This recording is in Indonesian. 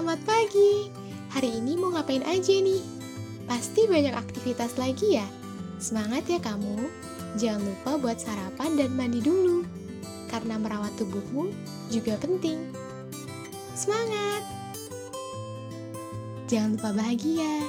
Selamat pagi. Hari ini mau ngapain aja nih? Pasti banyak aktivitas lagi ya. Semangat ya kamu. Jangan lupa buat sarapan dan mandi dulu. Karena merawat tubuhmu juga penting. Semangat. Jangan lupa bahagia.